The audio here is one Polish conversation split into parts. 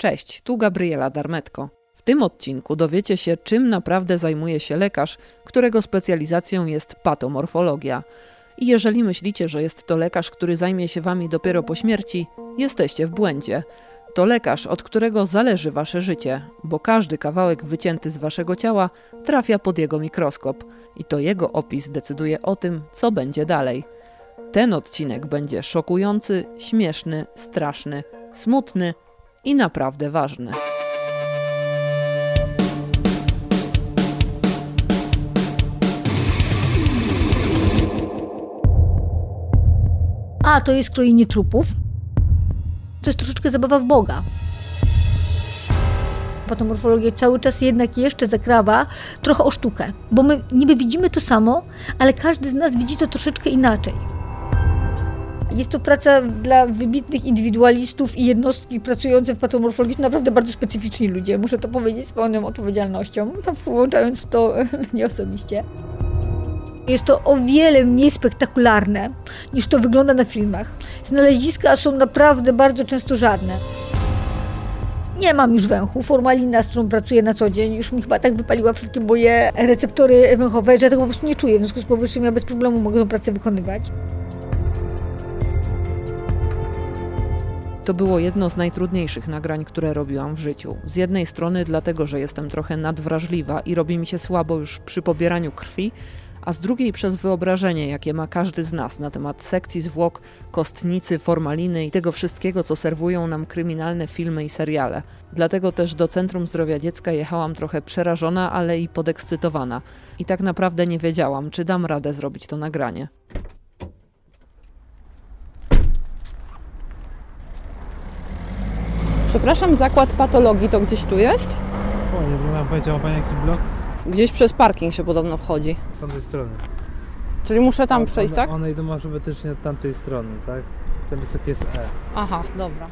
Cześć, tu Gabriela Darmetko. W tym odcinku dowiecie się, czym naprawdę zajmuje się lekarz, którego specjalizacją jest patomorfologia. I jeżeli myślicie, że jest to lekarz, który zajmie się wami dopiero po śmierci, jesteście w błędzie. To lekarz, od którego zależy wasze życie, bo każdy kawałek wycięty z waszego ciała trafia pod jego mikroskop i to jego opis decyduje o tym, co będzie dalej. Ten odcinek będzie szokujący, śmieszny, straszny, smutny i naprawdę ważny. A, to jest krojenie trupów. To jest troszeczkę zabawa w Boga. Patomorfologia cały czas jednak jeszcze zakrawa trochę o sztukę, bo my niby widzimy to samo, ale każdy z nas widzi to troszeczkę inaczej. Jest to praca dla wybitnych indywidualistów i jednostki pracujące w patomorfologii. To naprawdę bardzo specyficzni ludzie, muszę to powiedzieć z pełną odpowiedzialnością, włączając w to nie osobiście. Jest to o wiele mniej spektakularne niż to wygląda na filmach. Znaleziska są naprawdę bardzo często żadne. Nie mam już węchu. Formalina, z którą pracuję na co dzień, już mi chyba tak wypaliła wszystkie moje receptory węchowe, że ja tego po prostu nie czuję. W związku z powyższym ja bez problemu mogę tę pracę wykonywać. To było jedno z najtrudniejszych nagrań, które robiłam w życiu. Z jednej strony dlatego, że jestem trochę nadwrażliwa i robi mi się słabo już przy pobieraniu krwi, a z drugiej przez wyobrażenie, jakie ma każdy z nas na temat sekcji zwłok, kostnicy, formaliny i tego wszystkiego, co serwują nam kryminalne filmy i seriale. Dlatego też do Centrum Zdrowia Dziecka jechałam trochę przerażona, ale i podekscytowana. I tak naprawdę nie wiedziałam, czy dam radę zrobić to nagranie. Przepraszam, zakład patologii to gdzieś tu jest? O, nie wiem, powiedział Pani jaki blok? Gdzieś przez parking się podobno wchodzi. Z tamtej strony. Czyli muszę tam przejść, tak? One idą alfabetycznie od tamtej strony, tak? Ten wysoki jest E. Aha, dobra.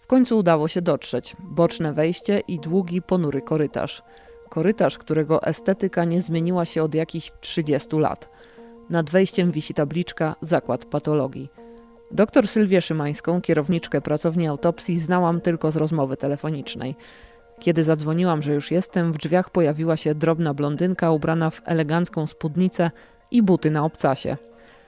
W końcu udało się dotrzeć. Boczne wejście i długi, ponury korytarz. Korytarz, którego estetyka nie zmieniła się od jakichś 30 lat. Nad wejściem wisi tabliczka Zakład Patologii. Doktor Sylwię Szymańską, kierowniczkę pracowni autopsji, znałam tylko z rozmowy telefonicznej. Kiedy zadzwoniłam, że już jestem, w drzwiach pojawiła się drobna blondynka ubrana w elegancką spódnicę i buty na obcasie.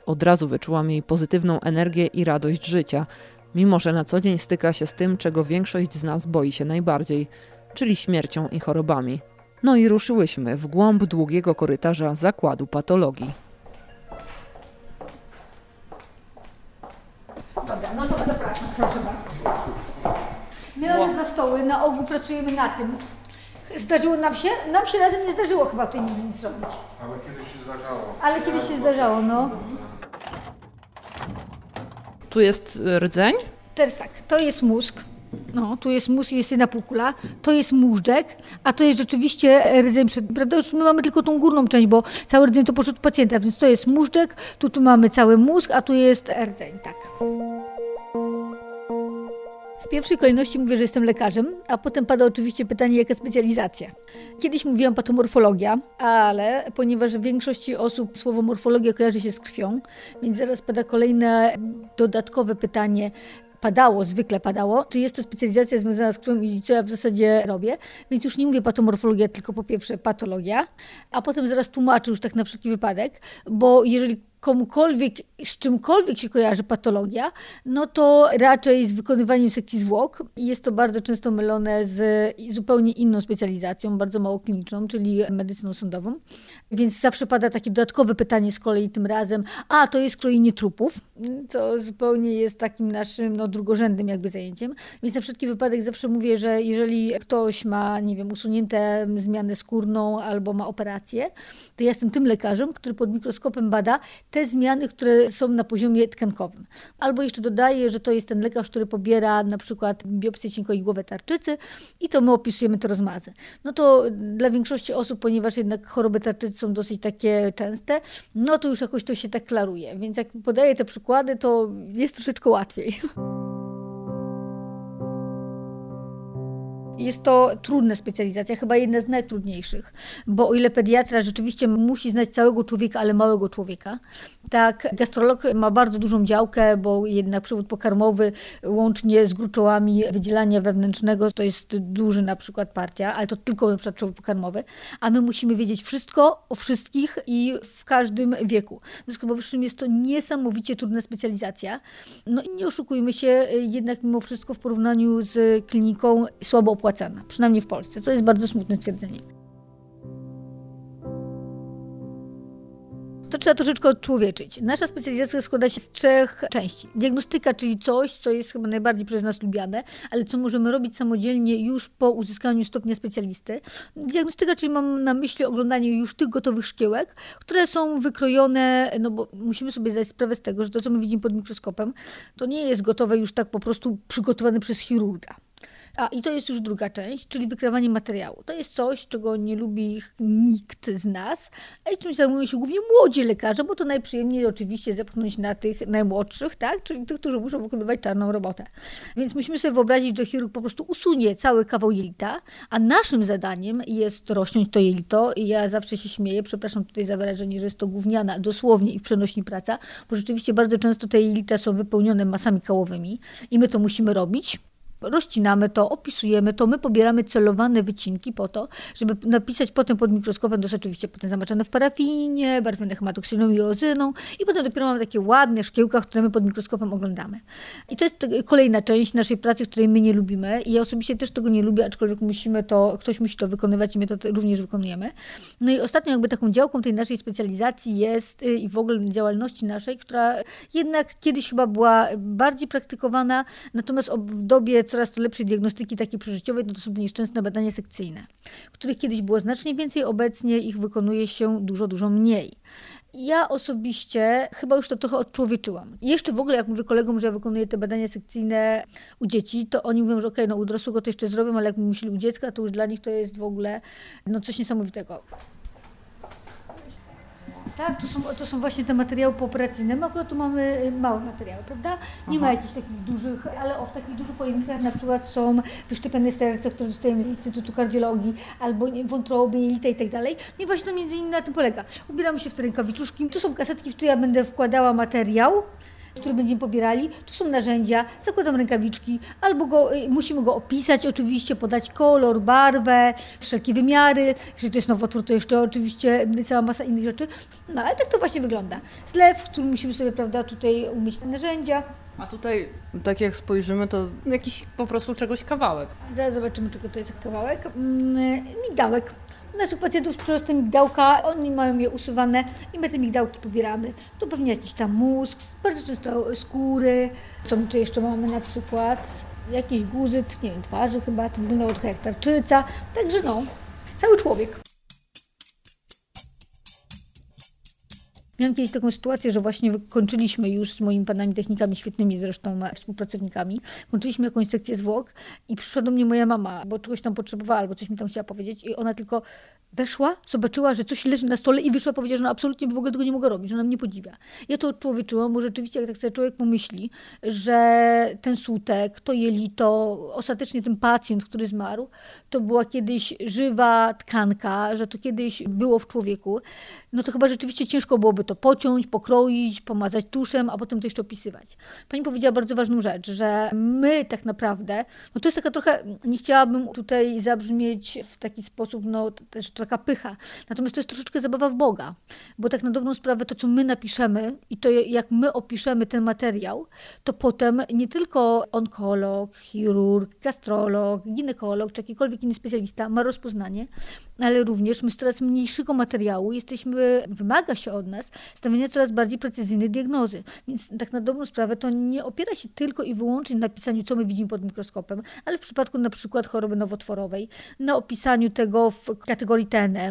Od razu wyczułam jej pozytywną energię i radość życia, mimo że na co dzień styka się z tym, czego większość z nas boi się najbardziej, czyli śmiercią i chorobami. No i ruszyłyśmy w głąb długiego korytarza zakładu patologii. Dobra, no to zapraszam, proszę bardzo. My mamy dwa stoły, na ogół pracujemy na tym. Zdarzyło nam się? Nam się razem nie zdarzyło chyba tutaj nigdy nic zrobić. Ale kiedyś się zdarzało. Ale kiedyś się zdarzało, no. Tu jest y, rdzeń? Teraz tak, to jest mózg. No, tu jest mózg i jest jedna półkula, to jest móżdżek, a to jest rzeczywiście rdzeń, przed- prawda? Już my mamy tylko tą górną część, bo cały rdzeń to poszedł pacjenta, więc to jest móżdżek, tu, tu mamy cały mózg, a tu jest rdzeń, tak. W pierwszej kolejności mówię, że jestem lekarzem, a potem pada oczywiście pytanie, jaka specjalizacja. Kiedyś mówiłam patomorfologia, ale ponieważ w większości osób słowo morfologia kojarzy się z krwią, więc zaraz pada kolejne dodatkowe pytanie, padało, zwykle padało, czy jest to specjalizacja związana z krwią i co ja w zasadzie robię. Więc już nie mówię patomorfologia, tylko po pierwsze patologia, a potem zaraz tłumaczę już tak na wszelki wypadek, bo jeżeli komukolwiek, z czymkolwiek się kojarzy patologia, no to raczej z wykonywaniem sekcji zwłok. Jest to bardzo często mylone z zupełnie inną specjalizacją, bardzo mało kliniczną, czyli medycyną sądową. Więc zawsze pada takie dodatkowe pytanie z kolei tym razem, a to jest krojenie trupów, co zupełnie jest takim naszym no, drugorzędnym jakby zajęciem. Więc na wszelki wypadek zawsze mówię, że jeżeli ktoś ma, nie wiem, usunięte zmianę skórną albo ma operację, to ja jestem tym lekarzem, który pod mikroskopem bada te zmiany, które są na poziomie tkankowym. Albo jeszcze dodaję, że to jest ten lekarz, który pobiera na przykład biopsję cienkoigłowe tarczycy i to my opisujemy te rozmazy. No to dla większości osób, ponieważ jednak choroby tarczycy są dosyć takie częste, no to już jakoś to się tak klaruje. Więc jak podaję te przykłady, to jest troszeczkę łatwiej. Jest to trudna specjalizacja, chyba jedna z najtrudniejszych, bo o ile pediatra rzeczywiście musi znać całego człowieka, ale małego człowieka, tak gastrolog ma bardzo dużą działkę, bo jednak przewód pokarmowy łącznie z gruczołami wydzielania wewnętrznego to jest duży na przykład partia, ale to tylko na przykład przewód pokarmowy, a my musimy wiedzieć wszystko o wszystkich i w każdym wieku. W związku z powyższym jest to niesamowicie trudna specjalizacja. No i nie oszukujmy się, jednak mimo wszystko w porównaniu z kliniką słabo opłacana, przynajmniej w Polsce, co jest bardzo smutne stwierdzenie. to trzeba troszeczkę odczłowieczyć. Nasza specjalizacja składa się z trzech części. Diagnostyka, czyli coś, co jest chyba najbardziej przez nas lubiane, ale co możemy robić samodzielnie już po uzyskaniu stopnia specjalisty. Diagnostyka, czyli mam na myśli oglądanie już tych gotowych szkiełek, które są wykrojone, no bo musimy sobie zdać sprawę z tego, że to, co my widzimy pod mikroskopem, to nie jest gotowe już tak po prostu przygotowane przez chirurga. A i to jest już druga część, czyli wykrywanie materiału. To jest coś, czego nie lubi nikt z nas, a i czymś zajmują się głównie młodzi lekarze, bo to najprzyjemniej oczywiście zepchnąć na tych najmłodszych, tak? czyli tych, którzy muszą wykonywać czarną robotę. Więc musimy sobie wyobrazić, że chirurg po prostu usunie cały kawał jelita, a naszym zadaniem jest rozciąć to jelito. I ja zawsze się śmieję, przepraszam tutaj za wyrażenie, że jest to gówniana dosłownie i w przenośni praca, bo rzeczywiście bardzo często te jelita są wypełnione masami kałowymi i my to musimy robić rozcinamy to, opisujemy to, my pobieramy celowane wycinki po to, żeby napisać potem pod mikroskopem, to jest oczywiście potem zamaczane w parafinie, barwione hematoksyną i ozyną i potem dopiero mamy takie ładne szkiełka, które my pod mikroskopem oglądamy. I to jest kolejna część naszej pracy, której my nie lubimy i ja osobiście też tego nie lubię, aczkolwiek musimy to, ktoś musi to wykonywać i my to również wykonujemy. No i ostatnio jakby taką działką tej naszej specjalizacji jest y, i w ogóle działalności naszej, która jednak kiedyś chyba była bardziej praktykowana, natomiast w dobie coraz to lepszej diagnostyki takiej przeżyciowej, no to są te nieszczęsne badania sekcyjne, których kiedyś było znacznie więcej, obecnie ich wykonuje się dużo, dużo mniej. Ja osobiście chyba już to trochę odczłowieczyłam. Jeszcze w ogóle, jak mówię kolegom, że ja wykonuję te badania sekcyjne u dzieci, to oni mówią, że okej, okay, no u dorosłego to jeszcze zrobię, ale jak myśli u dziecka, to już dla nich to jest w ogóle no, coś niesamowitego. Tak, to są, to są właśnie te materiały pooperacyjne. My akurat tu mamy y, małe materiały, prawda? Nie ma jakichś takich dużych, ale o w takich dużych pojemnikach na przykład są wyszczepione serce, które dostajemy z Instytutu Kardiologii, albo wątroby, jelita i tak dalej. No i właśnie to między innymi na tym polega. Ubieramy się w te rękawiczuszki. To są kasetki, w które ja będę wkładała materiał który będziemy pobierali. Tu są narzędzia, zakładam rękawiczki, albo go, y, musimy go opisać oczywiście, podać kolor, barwę, wszelkie wymiary. Jeżeli to jest nowotwór, to jeszcze oczywiście cała masa innych rzeczy. No ale tak to właśnie wygląda. Zlew, w którym musimy sobie, prawda, tutaj umieć te narzędzia. A tutaj, tak jak spojrzymy, to jakiś po prostu czegoś kawałek. Zaraz zobaczymy, czego to jest kawałek. Mm, migdałek naszych pacjentów z przyrostem migdałka, oni mają je usuwane i my te migdałki pobieramy. To pewnie jakiś tam mózg, bardzo często skóry. Co my tu jeszcze mamy na przykład? Jakieś guzy, nie wiem, twarzy chyba, to wyglądało trochę jak tarczyca. Także no, cały człowiek. Miałam kiedyś taką sytuację, że właśnie kończyliśmy już z moimi panami technikami, świetnymi zresztą współpracownikami, kończyliśmy jakąś sekcję zwłok i przyszła do mnie moja mama, bo czegoś tam potrzebowała albo coś mi tam chciała powiedzieć i ona tylko weszła, zobaczyła, że coś leży na stole i wyszła, powiedziała, że no absolutnie w ogóle tego nie mogę robić, że ona mnie podziwia. Ja to odczłowieczyłam, bo rzeczywiście jak tak sobie człowiek pomyśli, że ten sutek, to jelito, ostatecznie ten pacjent, który zmarł, to była kiedyś żywa tkanka, że to kiedyś było w człowieku, no to chyba rzeczywiście ciężko byłoby to pociąć, pokroić, pomazać tuszem, a potem to jeszcze opisywać. Pani powiedziała bardzo ważną rzecz, że my tak naprawdę, no to jest taka trochę, nie chciałabym tutaj zabrzmieć w taki sposób, no też taka pycha, natomiast to jest troszeczkę zabawa w Boga, bo tak na dobrą sprawę to, co my napiszemy i to jak my opiszemy ten materiał, to potem nie tylko onkolog, chirurg, gastrolog, ginekolog, czy jakikolwiek inny specjalista ma rozpoznanie, ale również my z coraz mniejszego materiału jesteśmy, wymaga się od nas stawiania coraz bardziej precyzyjnej diagnozy. Więc tak na dobrą sprawę to nie opiera się tylko i wyłącznie na pisaniu, co my widzimy pod mikroskopem, ale w przypadku na przykład choroby nowotworowej, na opisaniu tego w kategorii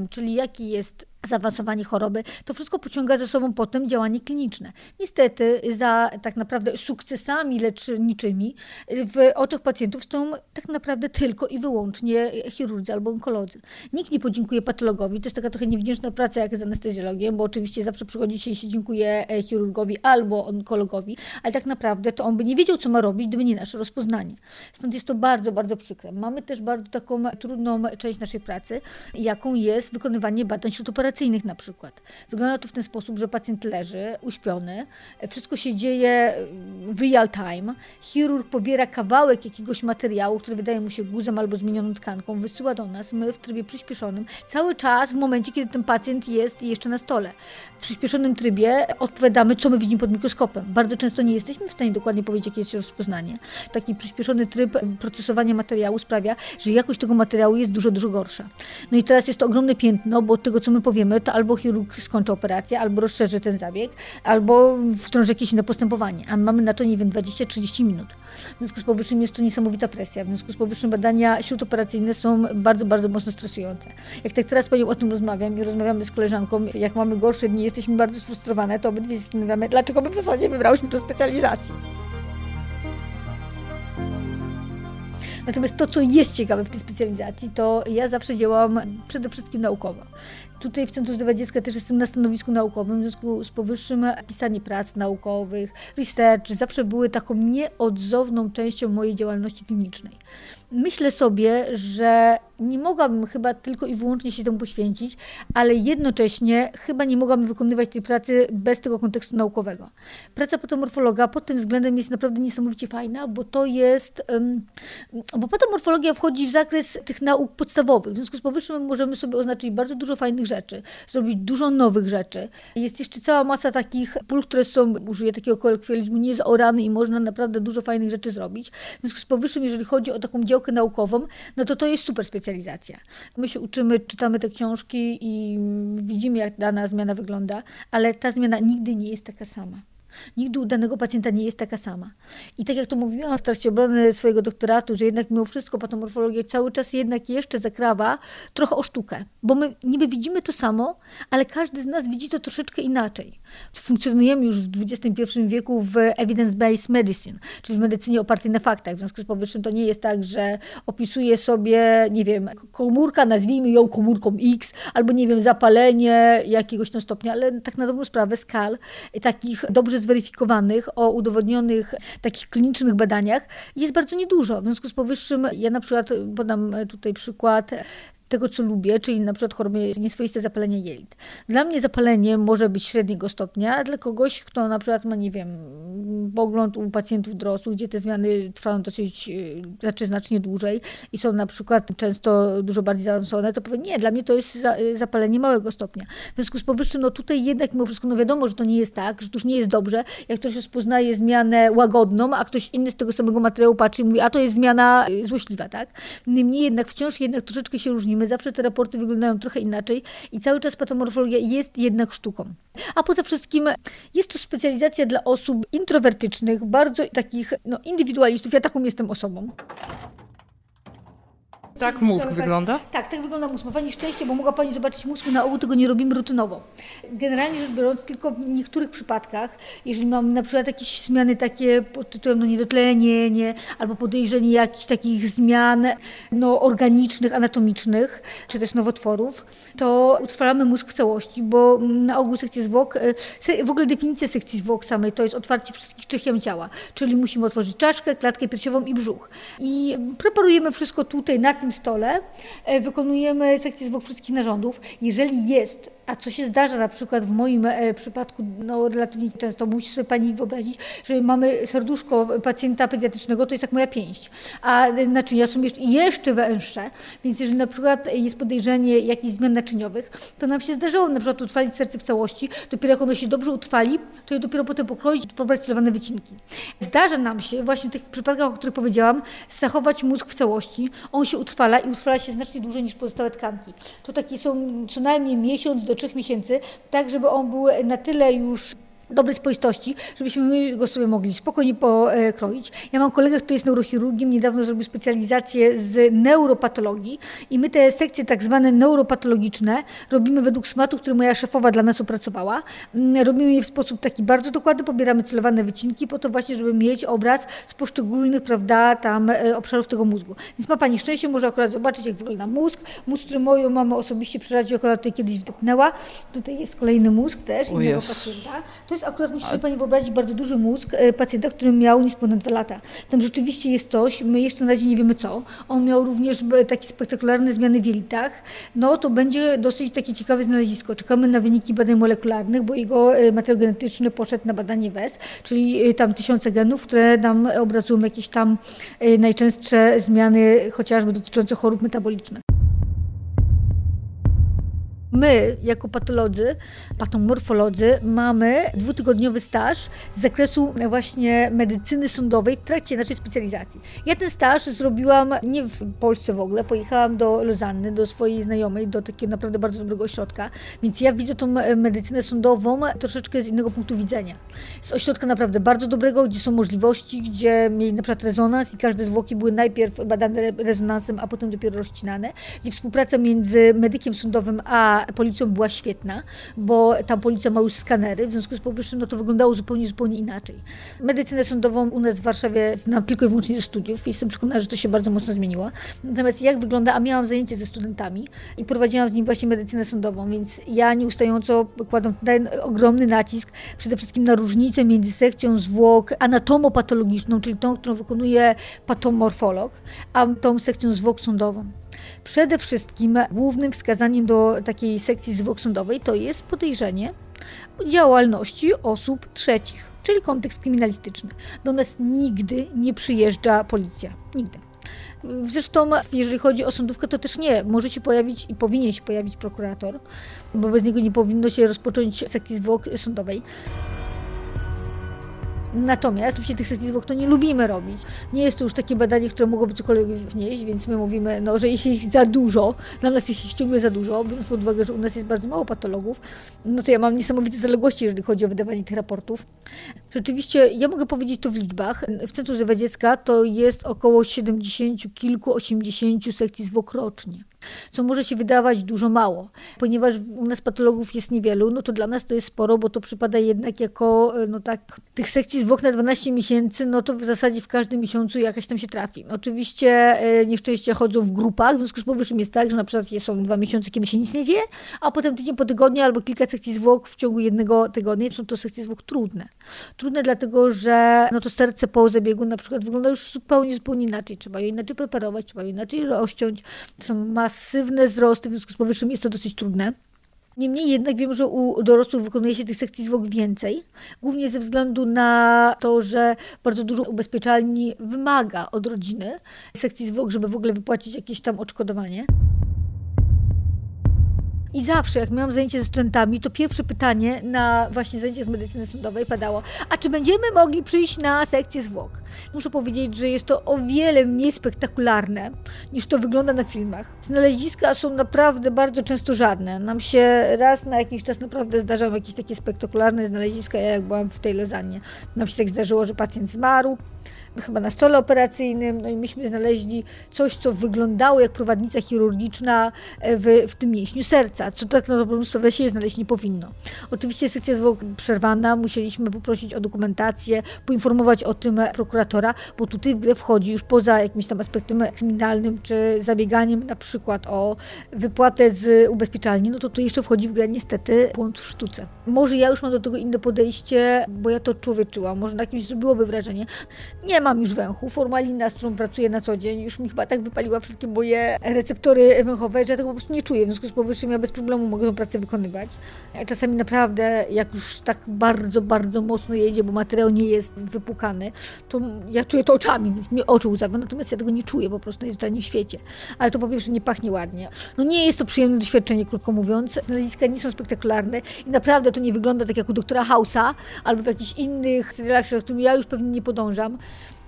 Czyli jaki jest zaawansowanie choroby, to wszystko pociąga za sobą potem działanie kliniczne. Niestety za tak naprawdę sukcesami leczniczymi w oczach pacjentów stoją tak naprawdę tylko i wyłącznie chirurdzy albo onkolodzy. Nikt nie podziękuje patologowi, to jest taka trochę niewdzięczna praca jak z anestezjologiem, bo oczywiście zawsze przychodzi się i się dziękuje e, chirurgowi albo onkologowi, ale tak naprawdę to on by nie wiedział, co ma robić, gdyby nie nasze rozpoznanie. Stąd jest to bardzo, bardzo przykre. Mamy też bardzo taką trudną część naszej pracy, jaką jest wykonywanie badań śródoperacyjnych na przykład. Wygląda to w ten sposób, że pacjent leży uśpiony, wszystko się dzieje w real time, chirurg pobiera kawałek jakiegoś materiału, który wydaje mu się guzem albo zmienioną tkanką, wysyła do nas, my w trybie przyspieszonym, cały czas w momencie, kiedy ten pacjent jest jeszcze na stole. W przyspieszonym trybie odpowiadamy, co my widzimy pod mikroskopem. Bardzo często nie jesteśmy w stanie dokładnie powiedzieć, jakie jest rozpoznanie. Taki przyspieszony tryb procesowania materiału sprawia, że jakość tego materiału jest dużo, dużo gorsza. No i teraz jest to ogromne piętno, bo od tego, co my powiemy, to albo chirurg skończy operację, albo rozszerzy ten zabieg, albo wtrąży jakieś inne postępowanie. A mamy na to, nie wiem, 20-30 minut. W związku z powyższym jest to niesamowita presja. W związku z powyższym badania śródoperacyjne są bardzo, bardzo mocno stresujące. Jak tak teraz Panią o tym rozmawiam i rozmawiamy z koleżanką, jak mamy gorsze dni, jesteśmy bardzo sfrustrowane, to obydwie zastanawiamy, dlaczego my w zasadzie wybrałyśmy tę specjalizację. Natomiast to, co jest ciekawe w tej specjalizacji, to ja zawsze działam przede wszystkim naukowo. Tutaj w Centrum Zdrowia Dziecka też jestem na stanowisku naukowym, w związku z powyższym pisanie prac naukowych, research zawsze były taką nieodzowną częścią mojej działalności klinicznej. Myślę sobie, że nie mogłabym chyba tylko i wyłącznie się temu poświęcić, ale jednocześnie chyba nie mogłabym wykonywać tej pracy bez tego kontekstu naukowego. Praca patomorfologa pod tym względem jest naprawdę niesamowicie fajna, bo to jest, bo patomorfologia wchodzi w zakres tych nauk podstawowych. W związku z powyższym możemy sobie oznaczyć bardzo dużo fajnych rzeczy, zrobić dużo nowych rzeczy. Jest jeszcze cała masa takich pól, które są, użyję takiego kolokwializmu, niezaorane i można naprawdę dużo fajnych rzeczy zrobić. W związku z powyższym, jeżeli chodzi o taką działkę naukową, no to to jest super specjalizacja. My się uczymy, czytamy te książki i widzimy, jak dana zmiana wygląda, ale ta zmiana nigdy nie jest taka sama. Nigdy u danego pacjenta nie jest taka sama. I tak jak to mówiłam w trakcie obrony swojego doktoratu, że jednak mimo wszystko patomorfologia cały czas jednak jeszcze zakrawa trochę o sztukę, bo my niby widzimy to samo, ale każdy z nas widzi to troszeczkę inaczej. Funkcjonujemy już w XXI wieku w evidence-based medicine, czyli w medycynie opartej na faktach. W związku z powyższym to nie jest tak, że opisuję sobie, nie wiem, komórka, nazwijmy ją komórką X, albo nie wiem, zapalenie jakiegoś tam stopnia, ale tak na dobrą sprawę skal takich dobrze zweryfikowanych, o udowodnionych takich klinicznych badaniach jest bardzo niedużo. W związku z powyższym ja na przykład podam tutaj przykład tego, co lubię, czyli na przykład choroby nieswoiste zapalenie jelit. Dla mnie zapalenie może być średniego stopnia, a dla kogoś, kto na przykład ma, nie wiem, pogląd u pacjentów dorosłych, gdzie te zmiany trwają dosyć, e, znaczy znacznie dłużej i są na przykład często dużo bardziej zaawansowane, to powiem, nie, dla mnie to jest e, zapalenie małego stopnia. W związku z powyższym, no tutaj jednak mimo wszystko, no wiadomo, że to nie jest tak, że to już nie jest dobrze, jak ktoś rozpoznaje zmianę łagodną, a ktoś inny z tego samego materiału patrzy i mówi, a to jest zmiana e, złośliwa, tak? Niemniej jednak wciąż jednak troszeczkę się różnimy, zawsze te raporty wyglądają trochę inaczej i cały czas patomorfologia jest jednak sztuką. A poza wszystkim jest to specjalizacja dla osób introwertycznych, bardzo takich no, indywidualistów. Ja taką jestem osobą. Tak mózg tak, wygląda? Tak, tak wygląda mózg. Ma Pani szczęście, bo mogła Pani zobaczyć mózg, na ogół tego nie robimy rutynowo. Generalnie rzecz biorąc, tylko w niektórych przypadkach, jeżeli mam na przykład jakieś zmiany takie pod tytułem no, niedotlenienie, nie, albo podejrzenie jakichś takich zmian no, organicznych, anatomicznych, czy też nowotworów, to utrwalamy mózg w całości, bo na ogół sekcje zwłok, e, w ogóle definicja sekcji zwłok samej to jest otwarcie wszystkich jam ciała, czyli musimy otworzyć czaszkę, klatkę piersiową i brzuch. I preparujemy wszystko tutaj na tym stole, e, wykonujemy sekcję zwłok wszystkich narządów. Jeżeli jest a co się zdarza na przykład w moim e, przypadku no, relatywnie często, musi sobie Pani wyobrazić, że mamy serduszko pacjenta pediatrycznego, to jest jak moja pięść, a e, naczynia są jeszcze, jeszcze węższe, więc jeżeli na przykład jest podejrzenie jakichś zmian naczyniowych, to nam się zdarzało na przykład utrwalić serce w całości, dopiero jak ono się dobrze utrwali, to je dopiero potem pokroić pobrać celowane wycinki. Zdarza nam się właśnie w tych przypadkach, o których powiedziałam, zachować mózg w całości, on się utrwala i utrwala się znacznie dłużej niż pozostałe tkanki. To takie są co najmniej miesiąc do do trzech miesięcy, tak żeby on był na tyle już dobrej spoistości, żebyśmy my go sobie mogli spokojnie pokroić. Ja mam kolegę, który jest neurochirurgiem, niedawno zrobił specjalizację z neuropatologii i my te sekcje tak zwane neuropatologiczne robimy według smatu, który moja szefowa dla nas opracowała. Mm, robimy je w sposób taki bardzo dokładny, pobieramy celowane wycinki po to właśnie, żeby mieć obraz z poszczególnych, prawda, tam e, obszarów tego mózgu. Więc ma Pani szczęście, może akurat zobaczyć, jak wygląda mózg. Mózg, który moją mamę osobiście przy razie akurat tutaj kiedyś wdepnęła. Tutaj jest kolejny mózg też innego pacjenta. To jest akurat, musi sobie Pani wyobrazić, bardzo duży mózg e, pacjenta, który miał niespełna dwa lata. Tam rzeczywiście jest coś, my jeszcze na razie nie wiemy co. On miał również takie spektakularne zmiany w jelitach. No to będzie dosyć takie ciekawe znalezisko. Czekamy na wyniki badań molekularnych, bo jego e, materiał genetyczny poszedł na badanie WES, czyli e, tam tysiące genów, które nam obrazują jakieś tam najczęstsze zmiany, chociażby dotyczące chorób metabolicznych. My, jako patolodzy, patomorfolodzy, mamy dwutygodniowy staż z zakresu właśnie medycyny sądowej w trakcie naszej specjalizacji. Ja ten staż zrobiłam nie w Polsce w ogóle, pojechałam do Lozanny, do swojej znajomej, do takiego naprawdę bardzo dobrego ośrodka, więc ja widzę tą medycynę sądową troszeczkę z innego punktu widzenia. Z ośrodka naprawdę bardzo dobrego, gdzie są możliwości, gdzie mieli na przykład rezonans i każde zwłoki były najpierw badane rezonansem, a potem dopiero rozcinane, gdzie współpraca między medykiem sądowym a policją była świetna, bo tam policja ma już skanery, w związku z powyższym no to wyglądało zupełnie, zupełnie inaczej. Medycynę sądową u nas w Warszawie znam tylko i wyłącznie ze studiów i jestem przekonana, że to się bardzo mocno zmieniło. Natomiast jak wygląda, a miałam zajęcie ze studentami i prowadziłam z nim właśnie medycynę sądową, więc ja nieustająco ten ogromny nacisk przede wszystkim na różnicę między sekcją zwłok anatomopatologiczną, czyli tą, którą wykonuje patomorfolog, a tą sekcją zwłok sądową. Przede wszystkim głównym wskazaniem do takiej sekcji zwłok sądowej to jest podejrzenie działalności osób trzecich, czyli kontekst kryminalistyczny. Do nas nigdy nie przyjeżdża policja. Nigdy. Zresztą, jeżeli chodzi o sądówkę, to też nie. Może się pojawić i powinien się pojawić prokurator, bo bez niego nie powinno się rozpocząć sekcji zwłok sądowej. Natomiast oczywiście tych sesji zwłok to nie lubimy robić. Nie jest to już takie badanie, które mogłoby cokolwiek wnieść, więc my mówimy, no, że jeśli ich za dużo, dla nas jest ich ciągle za dużo, biorąc pod uwagę, że u nas jest bardzo mało patologów, no to ja mam niesamowite zaległości, jeżeli chodzi o wydawanie tych raportów. Rzeczywiście, ja mogę powiedzieć to w liczbach. W Centrum Zdrowia Dziecka to jest około 70 kilku, 80 sekcji zwłok rocznie co może się wydawać dużo mało. Ponieważ u nas patologów jest niewielu, no to dla nas to jest sporo, bo to przypada jednak jako, no tak, tych sekcji zwłok na 12 miesięcy, no to w zasadzie w każdym miesiącu jakaś tam się trafi. Oczywiście e, nieszczęścia chodzą w grupach, w związku z powyższym jest tak, że na przykład są dwa miesiące, kiedy się nic nie dzieje, a potem tydzień po tygodniu albo kilka sekcji zwłok w ciągu jednego tygodnia. Są to sekcje zwłok trudne. Trudne dlatego, że no to serce po zabiegu na przykład wygląda już zupełnie, zupełnie inaczej. Trzeba je inaczej preparować, trzeba je inaczej rozciąć. Są masy masywne wzrosty, w związku z powyższym jest to dosyć trudne. Niemniej jednak wiem, że u dorosłych wykonuje się tych sekcji zwłok więcej, głównie ze względu na to, że bardzo dużo ubezpieczalni wymaga od rodziny sekcji zwłok, żeby w ogóle wypłacić jakieś tam odszkodowanie. I zawsze, jak miałam zajęcie ze studentami, to pierwsze pytanie na właśnie zajęcie z medycyny sądowej padało, a czy będziemy mogli przyjść na sekcję zwłok? Muszę powiedzieć, że jest to o wiele mniej spektakularne, niż to wygląda na filmach. Znaleziska są naprawdę bardzo często żadne. Nam się raz na jakiś czas naprawdę zdarzały jakieś takie spektakularne znaleziska, ja jak byłam w tej Lozannie. Nam się tak zdarzyło, że pacjent zmarł, chyba na stole operacyjnym, no i myśmy znaleźli coś, co wyglądało jak prowadnica chirurgiczna e, w, w tym mięśniu serca, co tak na dobrą sprawę się znaleźć nie powinno. Oczywiście sekcja zwłok przerwana, musieliśmy poprosić o dokumentację, poinformować o tym prokuratora, bo tutaj w grę wchodzi już poza jakimś tam aspektem kryminalnym, czy zabieganiem na przykład o wypłatę z ubezpieczalni, no to tu jeszcze wchodzi w grę niestety błąd w sztuce. Może ja już mam do tego inne podejście, bo ja to człowieczyłam, może na kimś zrobiłoby wrażenie. Nie mam już węchu. Formalina, z którą pracuję na co dzień, już mi chyba tak wypaliła wszystkie moje receptory węchowe, że ja tego po prostu nie czuję. W związku z powyższym ja bez problemu mogę tę pracę wykonywać. Czasami naprawdę, jak już tak bardzo, bardzo mocno jedzie, bo materiał nie jest wypukany, to ja czuję to oczami, więc mi oczy łzawią, natomiast ja tego nie czuję po prostu na w świecie. Ale to po pierwsze nie pachnie ładnie. No nie jest to przyjemne doświadczenie, krótko mówiąc. Znaleziska nie są spektakularne i naprawdę to nie wygląda tak jak u doktora Hausa albo w jakichś innych serialach, którym ja już pewnie nie podążam.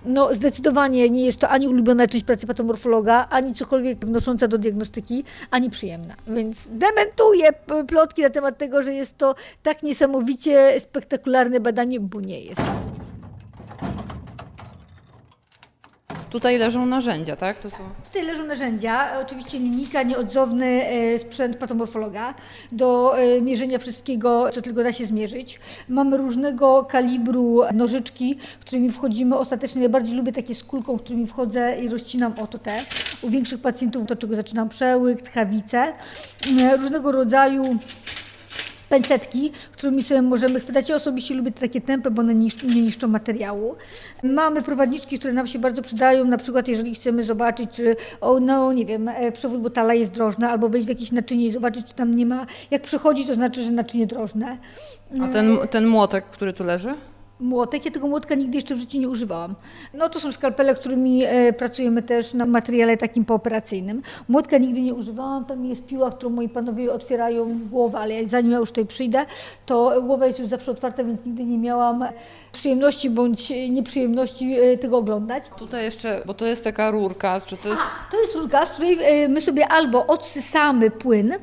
No zdecydowanie nie jest to ani ulubiona część pracy patomorfologa, ani cokolwiek wnosząca do diagnostyki, ani przyjemna. Więc dementuję plotki na temat tego, że jest to tak niesamowicie spektakularne badanie, bo nie jest. Tutaj leżą narzędzia, tak? To są... Tutaj leżą narzędzia, oczywiście linijka, nieodzowny e, sprzęt patomorfologa do e, mierzenia wszystkiego, co tylko da się zmierzyć. Mamy różnego kalibru nożyczki, którymi wchodzimy. Ostatecznie najbardziej lubię takie z kulką, którymi wchodzę i rozcinam oto te. U większych pacjentów to czego zaczynam przełyk, tchawice. E, różnego rodzaju pensetki, którymi sobie możemy chwytać. Ja osobiście lubię takie tempy, bo one nie niszczą materiału. Mamy prowadniczki, które nam się bardzo przydają, na przykład jeżeli chcemy zobaczyć, czy o, no nie wiem, e, przewód botala jest drożny, albo wejść w jakieś naczynie i zobaczyć, czy tam nie ma, jak przechodzi, to znaczy, że naczynie drożne. A ten, ten młotek, który tu leży? Młotek. Ja tego młotka nigdy jeszcze w życiu nie używałam. No to są skalpele, którymi e, pracujemy też na materiale takim pooperacyjnym. Młotka nigdy nie używałam. Tam jest piła, którą moi panowie otwierają głowę, ale zanim ja już tutaj przyjdę, to głowa jest już zawsze otwarta, więc nigdy nie miałam przyjemności bądź nieprzyjemności e, tego oglądać. Tutaj jeszcze, bo to jest taka rurka, czy to jest... A, to jest rurka, z której e, my sobie albo odsysamy płyn,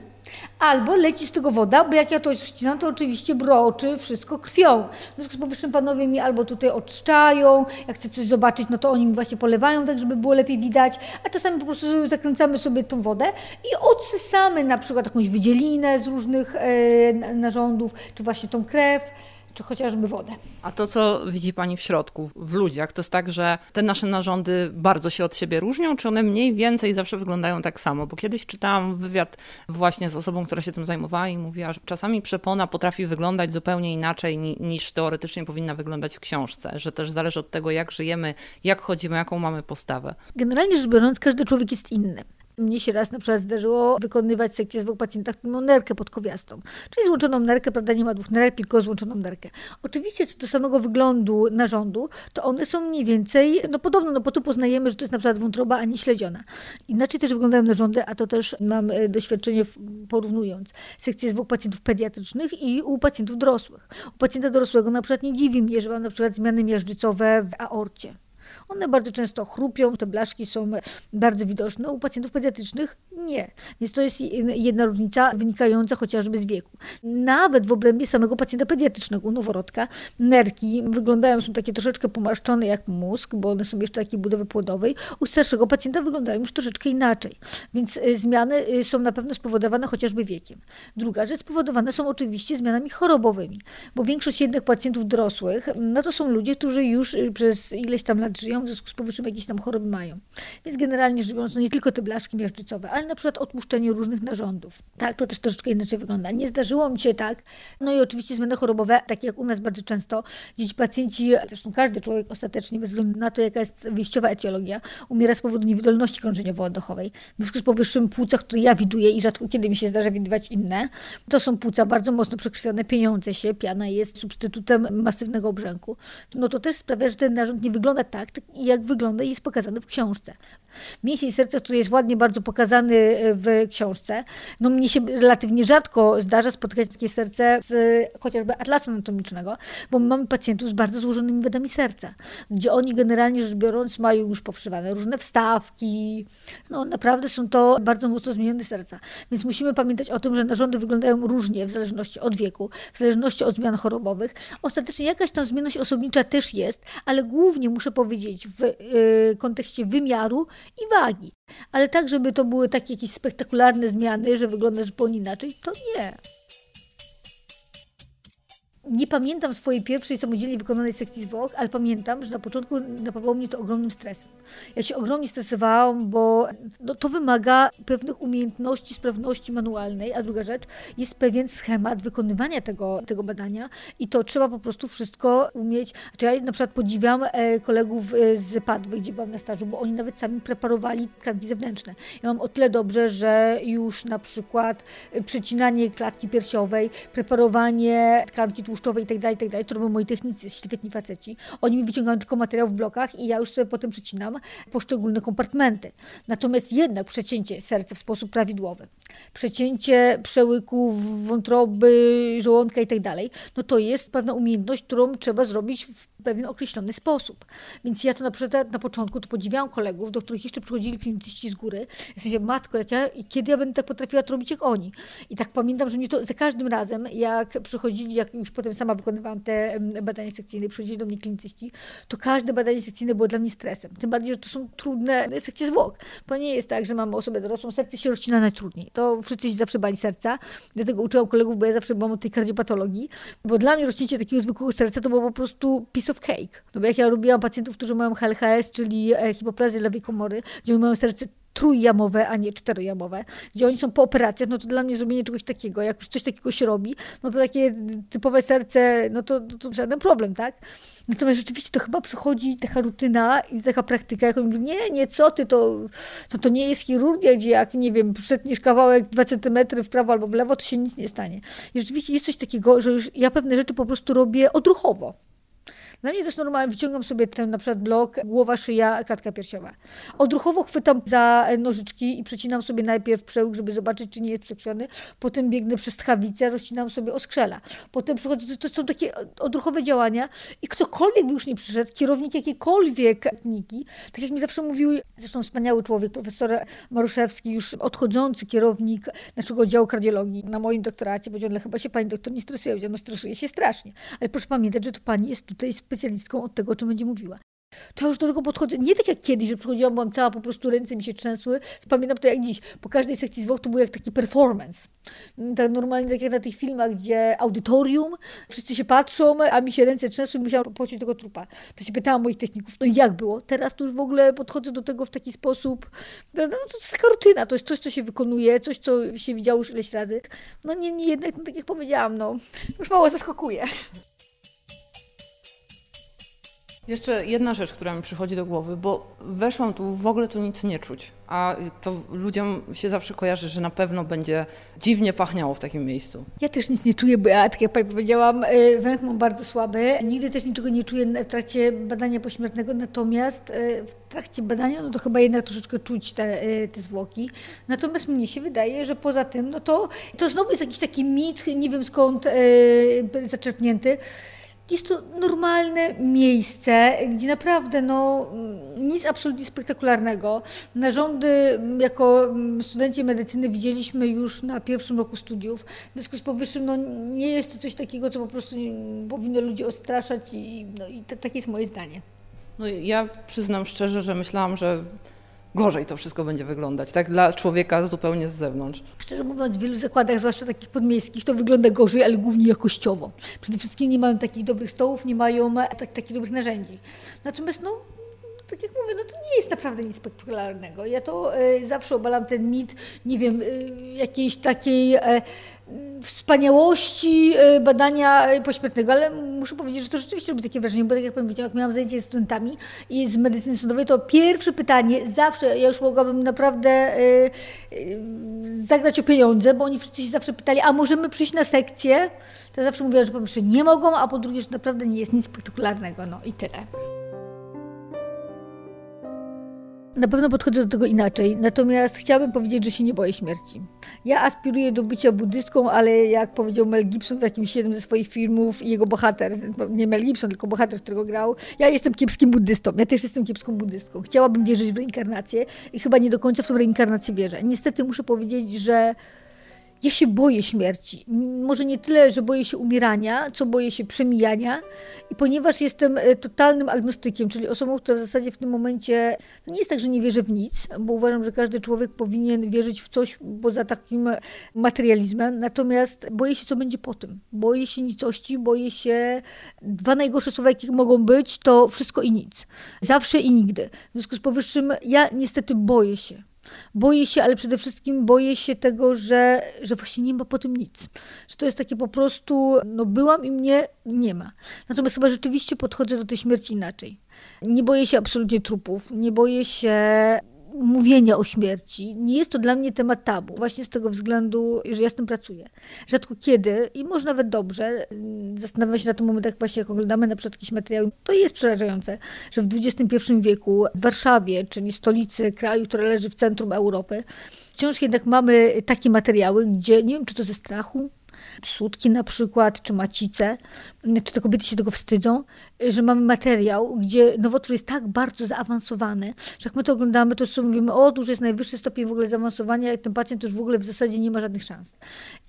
Albo leci z tego woda, bo jak ja to ścinam, to oczywiście broczy wszystko krwią. W związku z powyższym panowie mi albo tutaj oczyszczają, jak chcę coś zobaczyć, no to oni mi właśnie polewają, tak żeby było lepiej widać, a czasami po prostu zakręcamy sobie tą wodę i odsysamy na przykład jakąś wydzielinę z różnych e, narządów, czy właśnie tą krew czy chociażby wodę. A to, co widzi Pani w środku, w ludziach, to jest tak, że te nasze narządy bardzo się od siebie różnią, czy one mniej więcej zawsze wyglądają tak samo? Bo kiedyś czytałam wywiad właśnie z osobą, która się tym zajmowała i mówiła, że czasami przepona potrafi wyglądać zupełnie inaczej niż teoretycznie powinna wyglądać w książce, że też zależy od tego, jak żyjemy, jak chodzimy, jaką mamy postawę. Generalnie rzecz biorąc, każdy człowiek jest inny. Mnie się raz na przykład zdarzyło wykonywać sekcję zwłok pacjentach, mimo nerkę podkowiastą. Czyli złączoną nerkę, prawda, nie ma dwóch nerek, tylko złączoną nerkę. Oczywiście co do samego wyglądu narządu, to one są mniej więcej, no podobno, no po to poznajemy, że to jest na przykład wątroba, a nie śledziona. Inaczej też wyglądają narządy, a to też mam e, doświadczenie porównując sekcję zwłok pacjentów pediatrycznych i u pacjentów dorosłych. U pacjenta dorosłego na przykład nie dziwi mnie, że mam na przykład zmiany miażdżycowe w aorcie. One bardzo często chrupią, te blaszki są bardzo widoczne. U pacjentów pediatrycznych nie. Więc to jest jedna różnica wynikająca chociażby z wieku. Nawet w obrębie samego pacjenta pediatrycznego, noworodka, nerki wyglądają, są takie troszeczkę pomarszczone jak mózg, bo one są jeszcze takiej budowy płodowej. U starszego pacjenta wyglądają już troszeczkę inaczej. Więc y, zmiany y, są na pewno spowodowane chociażby wiekiem. Druga rzecz, spowodowane są oczywiście zmianami chorobowymi, bo większość jednak pacjentów dorosłych, no to są ludzie, którzy już y, przez ileś tam lat żyją, w związku z powyższym jakieś tam choroby mają. Więc generalnie rzecz biorąc, no nie tylko te blaszki miażdżycowe, ale na przykład odpuszczenie różnych narządów. Tak, to też troszeczkę inaczej wygląda. Nie zdarzyło mi się tak. No i oczywiście zmiany chorobowe, takie jak u nas bardzo często, dzieci pacjenci, zresztą każdy człowiek ostatecznie, bez względu na to, jaka jest wyjściowa etiologia, umiera z powodu niewydolności krążeniowo-oddechowej. W związku z powyższym płuca, które ja widuję i rzadko kiedy mi się zdarza widywać inne, to są płuca bardzo mocno przekrwione, pieniądze się, piana jest substytutem masywnego obrzęku. No to też sprawia, że ten narząd nie wygląda tak, jak wygląda i jest pokazany w książce. Mięsień serca, który jest ładnie bardzo pokazany e, w książce, no mnie się relatywnie rzadko zdarza spotkać takie serce z chociażby atlasu anatomicznego, bo mamy pacjentów z bardzo złożonymi wadami serca, gdzie oni generalnie rzecz biorąc mają już powszywane różne wstawki, no naprawdę są to bardzo mocno zmienione serca. Więc musimy pamiętać o tym, że narządy wyglądają różnie w zależności od wieku, w zależności od zmian chorobowych. Ostatecznie jakaś tam zmienność osobnicza też jest, ale głównie muszę powiedzieć w y, kontekście wymiaru i wagi. Ale tak, żeby to były takie jakieś spektakularne zmiany, że wygląda zupełnie inaczej, to nie nie pamiętam swojej pierwszej samodzielnie wykonanej sekcji zwłok, ale pamiętam, że na początku napawało mnie to ogromnym stresem. Ja się ogromnie stresowałam, bo no, to wymaga pewnych umiejętności, sprawności manualnej, a druga rzecz, jest pewien schemat wykonywania tego, tego badania i to trzeba po prostu wszystko umieć. Znaczy ja na przykład podziwiam e, kolegów e, z Padwy, gdzie byłam na stażu, bo oni nawet sami preparowali tkanki zewnętrzne. Ja mam o tyle dobrze, że już na przykład e, przecinanie klatki piersiowej, preparowanie tkanki tłuszczowej itd., tak itd., tak to robią moi technicy, świetni faceci. Oni mi wyciągają tylko materiał w blokach i ja już sobie potem przecinam poszczególne kompartmenty. Natomiast jednak przecięcie serca w sposób prawidłowy, przecięcie przełyków, wątroby, żołądka itd., tak no to jest pewna umiejętność, którą trzeba zrobić w pewien określony sposób. Więc ja to na przykład na początku to podziwiałam kolegów, do których jeszcze przychodzili klinicyści z góry. Ja sobie matko, jak ja, kiedy ja będę tak potrafiła to robić jak oni? I tak pamiętam, że mnie to za każdym razem, jak przychodzili, jak już potem sama wykonywałam te badania sekcyjne, przychodzili do mnie klinicyści, to każde badanie sekcyjne było dla mnie stresem. Tym bardziej, że to są trudne sekcje zwłok. To nie jest tak, że mamy osobę dorosłą, serce się rozcina najtrudniej. To wszyscy się zawsze bali serca. Dlatego uczyłam kolegów, bo ja zawsze byłam od tej kardiopatologii. Bo dla mnie rozcięcie takiego zwykłego serca to było po prostu of cake. No bo jak ja robiłam pacjentów, którzy mają HLHS, czyli e, hipoplazję lewej komory, gdzie mają serce trójjamowe, a nie czterojamowe, gdzie oni są po operacjach, no to dla mnie zrobienie czegoś takiego, jak już coś takiego się robi, no to takie typowe serce, no to, to, to żaden problem, tak? Natomiast rzeczywiście to chyba przychodzi taka rutyna i taka praktyka, jak on mówi, nie, nie, co ty, to, to, to nie jest chirurgia, gdzie jak, nie wiem, przetniesz kawałek dwa centymetry w prawo albo w lewo, to się nic nie stanie. I rzeczywiście jest coś takiego, że już ja pewne rzeczy po prostu robię odruchowo. Dla mnie to jest normalne, wyciągam sobie ten na przykład blok, głowa, szyja, klatka piersiowa. Odruchowo chwytam za nożyczki i przecinam sobie najpierw przełóg, żeby zobaczyć, czy nie jest przekrwiony. Potem biegnę przez tchawicę, rozcinam sobie oskrzela. Potem przychodzę, to, to są takie odruchowe działania i ktokolwiek by już nie przyszedł, kierownik jakiejkolwiek kliniki, tak jak mi zawsze mówił, zresztą wspaniały człowiek, profesor Maruszewski, już odchodzący kierownik naszego oddziału kardiologii na moim doktoracie, powiedział, ale chyba się pani doktor nie stresuje. Powiedział, no stresuje się strasznie. Ale proszę pamiętać, że to pani jest tutaj specjalistką od tego, o czym będzie mówiła. To już do tego podchodzę, nie tak jak kiedyś, że przychodziłam, byłam cała, po prostu ręce mi się trzęsły. Pamiętam to jak dziś. Po każdej sekcji zwłok to był jak taki performance. Tak normalnie, tak jak na tych filmach, gdzie audytorium, wszyscy się patrzą, a mi się ręce trzęsły i musiałam pociąć tego trupa. To się pytałam moich techników, no jak było? Teraz to już w ogóle podchodzę do tego w taki sposób, no to jest taka rutyna, to jest coś, co się wykonuje, coś, co się widziało już ileś razy. No niemniej jednak, no, tak jak powiedziałam, no już mało zaskakuje. Jeszcze jedna rzecz, która mi przychodzi do głowy, bo weszłam tu, w ogóle tu nic nie czuć, a to ludziom się zawsze kojarzy, że na pewno będzie dziwnie pachniało w takim miejscu. Ja też nic nie czuję, bo ja, tak jak Pani powiedziałam, y, węch mam bardzo słaby. Nigdy też niczego nie czuję w trakcie badania pośmiertnego, natomiast y, w trakcie badania, no to chyba jednak troszeczkę czuć te, y, te zwłoki. Natomiast mnie się wydaje, że poza tym, no to, to znowu jest jakiś taki mit, nie wiem skąd zaczerpnięty, jest to normalne miejsce, gdzie naprawdę no, nic absolutnie spektakularnego. Narządy jako studenci medycyny widzieliśmy już na pierwszym roku studiów. W związku z powyższym no, nie jest to coś takiego, co po prostu powinno ludzi odstraszać i, no, i takie jest moje zdanie. No, ja przyznam szczerze, że myślałam, że gorzej to wszystko będzie wyglądać, tak? Dla człowieka zupełnie z zewnątrz. Szczerze mówiąc, w wielu zakładach, zwłaszcza takich podmiejskich, to wygląda gorzej, ale głównie jakościowo. Przede wszystkim nie mają takich dobrych stołów, nie mają tak, takich dobrych narzędzi. Natomiast no, tak jak mówię, no to nie jest naprawdę nic spektakularnego. Ja to y, zawsze obalam ten mit, nie wiem, y, jakiejś takiej y, wspaniałości badania pośmiertnego, ale muszę powiedzieć, że to rzeczywiście robi takie wrażenie, bo tak jak powiedziałam, jak miałam zajęcie z studentami i z medycyny sądowej, to pierwsze pytanie zawsze, ja już mogłabym naprawdę zagrać o pieniądze, bo oni wszyscy się zawsze pytali, a możemy przyjść na sekcję? To ja zawsze mówiłam, że po pierwsze nie mogą, a po drugie, że naprawdę nie jest nic spektakularnego, no i tyle. Na pewno podchodzę do tego inaczej, natomiast chciałabym powiedzieć, że się nie boję śmierci. Ja aspiruję do bycia buddystką, ale jak powiedział Mel Gibson w jakimś jednym ze swoich filmów i jego bohater, nie Mel Gibson, tylko bohater, którego grał, ja jestem kiepskim buddystą, ja też jestem kiepską buddystką. Chciałabym wierzyć w reinkarnację i chyba nie do końca w tą reinkarnację wierzę. Niestety muszę powiedzieć, że ja się boję śmierci. Może nie tyle, że boję się umierania, co boję się przemijania. I ponieważ jestem e, totalnym agnostykiem, czyli osobą, która w zasadzie w tym momencie no nie jest tak, że nie wierzę w nic, bo uważam, że każdy człowiek powinien wierzyć w coś poza takim materializmem. Natomiast boję się, co będzie po tym. Boję się nicości, boję się. Dwa najgorsze słowa, jakie mogą być, to wszystko i nic. Zawsze i nigdy. W związku z powyższym, ja niestety boję się. Boję się, ale przede wszystkim boję się tego, że, że właśnie nie ma po tym nic. Że to jest takie po prostu, no byłam i mnie nie ma. Natomiast chyba rzeczywiście podchodzę do tej śmierci inaczej. Nie boję się absolutnie trupów, nie boję się mówienia o śmierci. Nie jest to dla mnie temat tabu, właśnie z tego względu, że ja z tym pracuję. Rzadko kiedy, i może nawet dobrze, zastanawiam się na tym momentach właśnie, jak oglądamy na przykład jakieś materiały, to jest przerażające, że w XXI wieku w Warszawie, czyli stolicy kraju, który leży w centrum Europy, wciąż jednak mamy takie materiały, gdzie nie wiem, czy to ze strachu, Słódki na przykład, czy macice, czy te kobiety się tego wstydzą, że mamy materiał, gdzie nowotwór jest tak bardzo zaawansowany, że jak my to oglądamy, to już sobie mówimy, o, tu już jest najwyższy stopień w ogóle zaawansowania i ten pacjent już w ogóle w zasadzie nie ma żadnych szans.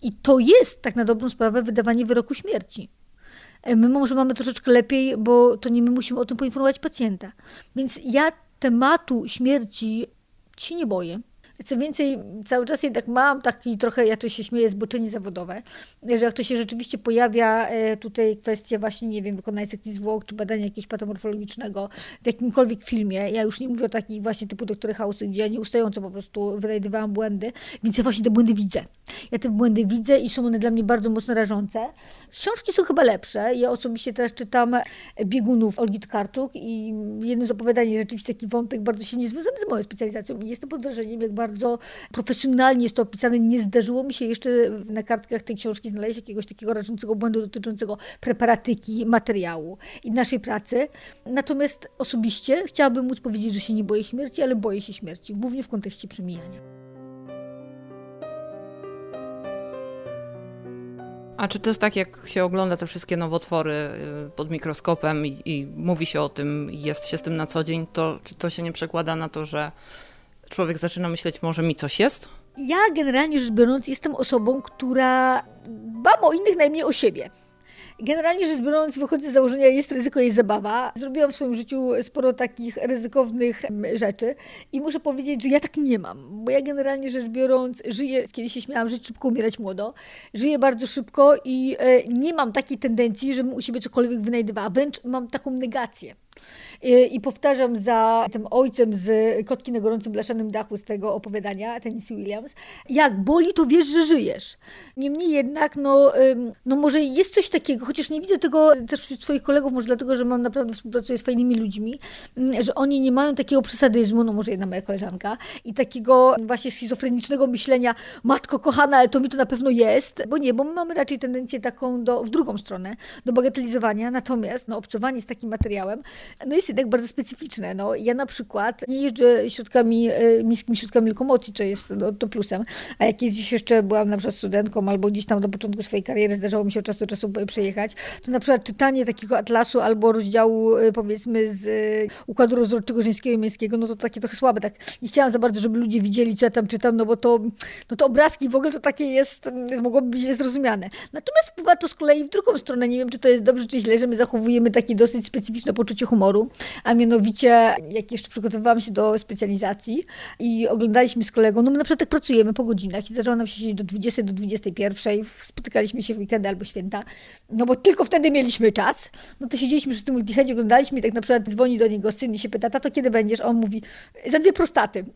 I to jest tak na dobrą sprawę wydawanie wyroku śmierci. My może mamy troszeczkę lepiej, bo to nie my musimy o tym poinformować pacjenta. Więc ja tematu śmierci się nie boję. Co więcej, cały czas jednak mam taki trochę, ja to się śmieję, zboczenie zawodowe, że jak to się rzeczywiście pojawia e, tutaj kwestia właśnie, nie wiem, wykonania sekcji zwłok, czy badania jakiegoś patomorfologicznego w jakimkolwiek filmie, ja już nie mówię o takich właśnie typu doktory House'y, gdzie ja nieustająco po prostu wynajdywałam błędy, więc ja właśnie te błędy widzę. Ja te błędy widzę i są one dla mnie bardzo mocno rażące. Książki są chyba lepsze. Ja osobiście też czytam Biegunów Olgi Tkarczuk i jedno z opowiadań rzeczywiście taki wątek bardzo się niezwiązany z moją specjalizacją i jestem pod wrażeniem, jak bardzo profesjonalnie jest to opisane. Nie zdarzyło mi się jeszcze na kartkach tej książki znaleźć jakiegoś takiego rażącego błędu dotyczącego preparatyki, materiału i naszej pracy. Natomiast osobiście chciałabym móc powiedzieć, że się nie boję śmierci, ale boję się śmierci, głównie w kontekście przemijania. A czy to jest tak, jak się ogląda te wszystkie nowotwory y, pod mikroskopem i, i mówi się o tym, jest się z tym na co dzień, to czy to się nie przekłada na to, że człowiek zaczyna myśleć, może mi coś jest? Ja generalnie rzecz biorąc jestem osobą, która dbam o innych najmniej o siebie. Generalnie rzecz biorąc, wychodzę z założenia, jest ryzyko, jest zabawa. Zrobiłam w swoim życiu sporo takich ryzykownych rzeczy i muszę powiedzieć, że ja tak nie mam, bo ja generalnie rzecz biorąc żyję, kiedyś się śmiałam, żyć szybko, umierać młodo, żyję bardzo szybko i e, nie mam takiej tendencji, żebym u siebie cokolwiek wynajdywała, wręcz mam taką negację. I, powtarzam za tym ojcem z Kotki na gorącym blaszanym dachu z tego opowiadania, Tennessee Williams, jak boli, to wiesz, że żyjesz. Niemniej jednak, no, no może jest coś takiego, chociaż nie widzę tego też wśród swoich kolegów, może dlatego, że mam naprawdę współpracuję z fajnymi ludźmi, że oni nie mają takiego przesadyzmu, no może jedna moja koleżanka, i takiego właśnie schizofrenicznego myślenia, matko kochana, ale to mi to na pewno jest, bo nie, bo my mamy raczej tendencję taką do, w drugą stronę, do bagatelizowania, natomiast no, obcowanie z takim materiałem no jest jednak bardzo specyficzne. No, ja na przykład nie jeżdżę środkami, e, miejskimi środkami lokomocji, co jest no, to plusem, a jak kiedyś jeszcze byłam na przykład studentką albo gdzieś tam do początku swojej kariery zdarzało mi się od czasu do czasu przejechać, to na przykład czytanie takiego atlasu albo rozdziału e, powiedzmy z e, układu rozrodczego żeńskiego i męskiego, no to takie trochę słabe, tak nie chciałam za bardzo, żeby ludzie widzieli, co ja tam czytam, no bo to, no to obrazki w ogóle to takie jest, mogłoby być niezrozumiane. Natomiast wpływa to z kolei w drugą stronę, nie wiem, czy to jest dobrze, czy źle, że my zachowujemy takie dosyć specyficzne poczucie humoru, a mianowicie jak jeszcze przygotowywałam się do specjalizacji i oglądaliśmy z kolegą, no my na przykład tak pracujemy po godzinach i zdarzało nam się siedzieć do 20, do 21, spotykaliśmy się w weekendy albo święta, no bo tylko wtedy mieliśmy czas, no to siedzieliśmy przy tym multiheadzie, oglądaliśmy i tak na przykład dzwoni do niego syn i się pyta, tato kiedy będziesz? A on mówi, za dwie prostaty.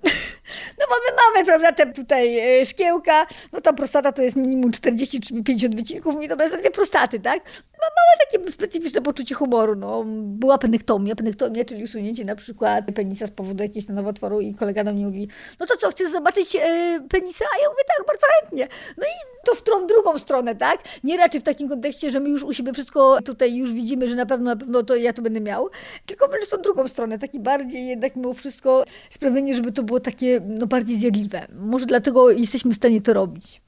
No bo my mamy, prawda, te tutaj e, szkiełka, no ta prostata to jest minimum 40 czy 50 wycinków, mi dobra, za dwie prostaty, tak? Ma małe takie specyficzne poczucie humoru, no. Była penektomia, penektomia, czyli usunięcie na przykład penisa z powodu jakiegoś nowotworu i kolega do mnie mówi, no to co, chcesz zobaczyć yy, penisa? A ja mówię, tak, bardzo chętnie. No i to w tą drugą stronę, tak? Nie raczej w takim kontekście, że my już u siebie wszystko tutaj już widzimy, że na pewno, na pewno to ja to będę miał, tylko wręcz tą drugą stronę, taki bardziej jednak mimo wszystko sprawienie, żeby to było takie no, bardziej zjadliwe. Może dlatego jesteśmy w stanie to robić.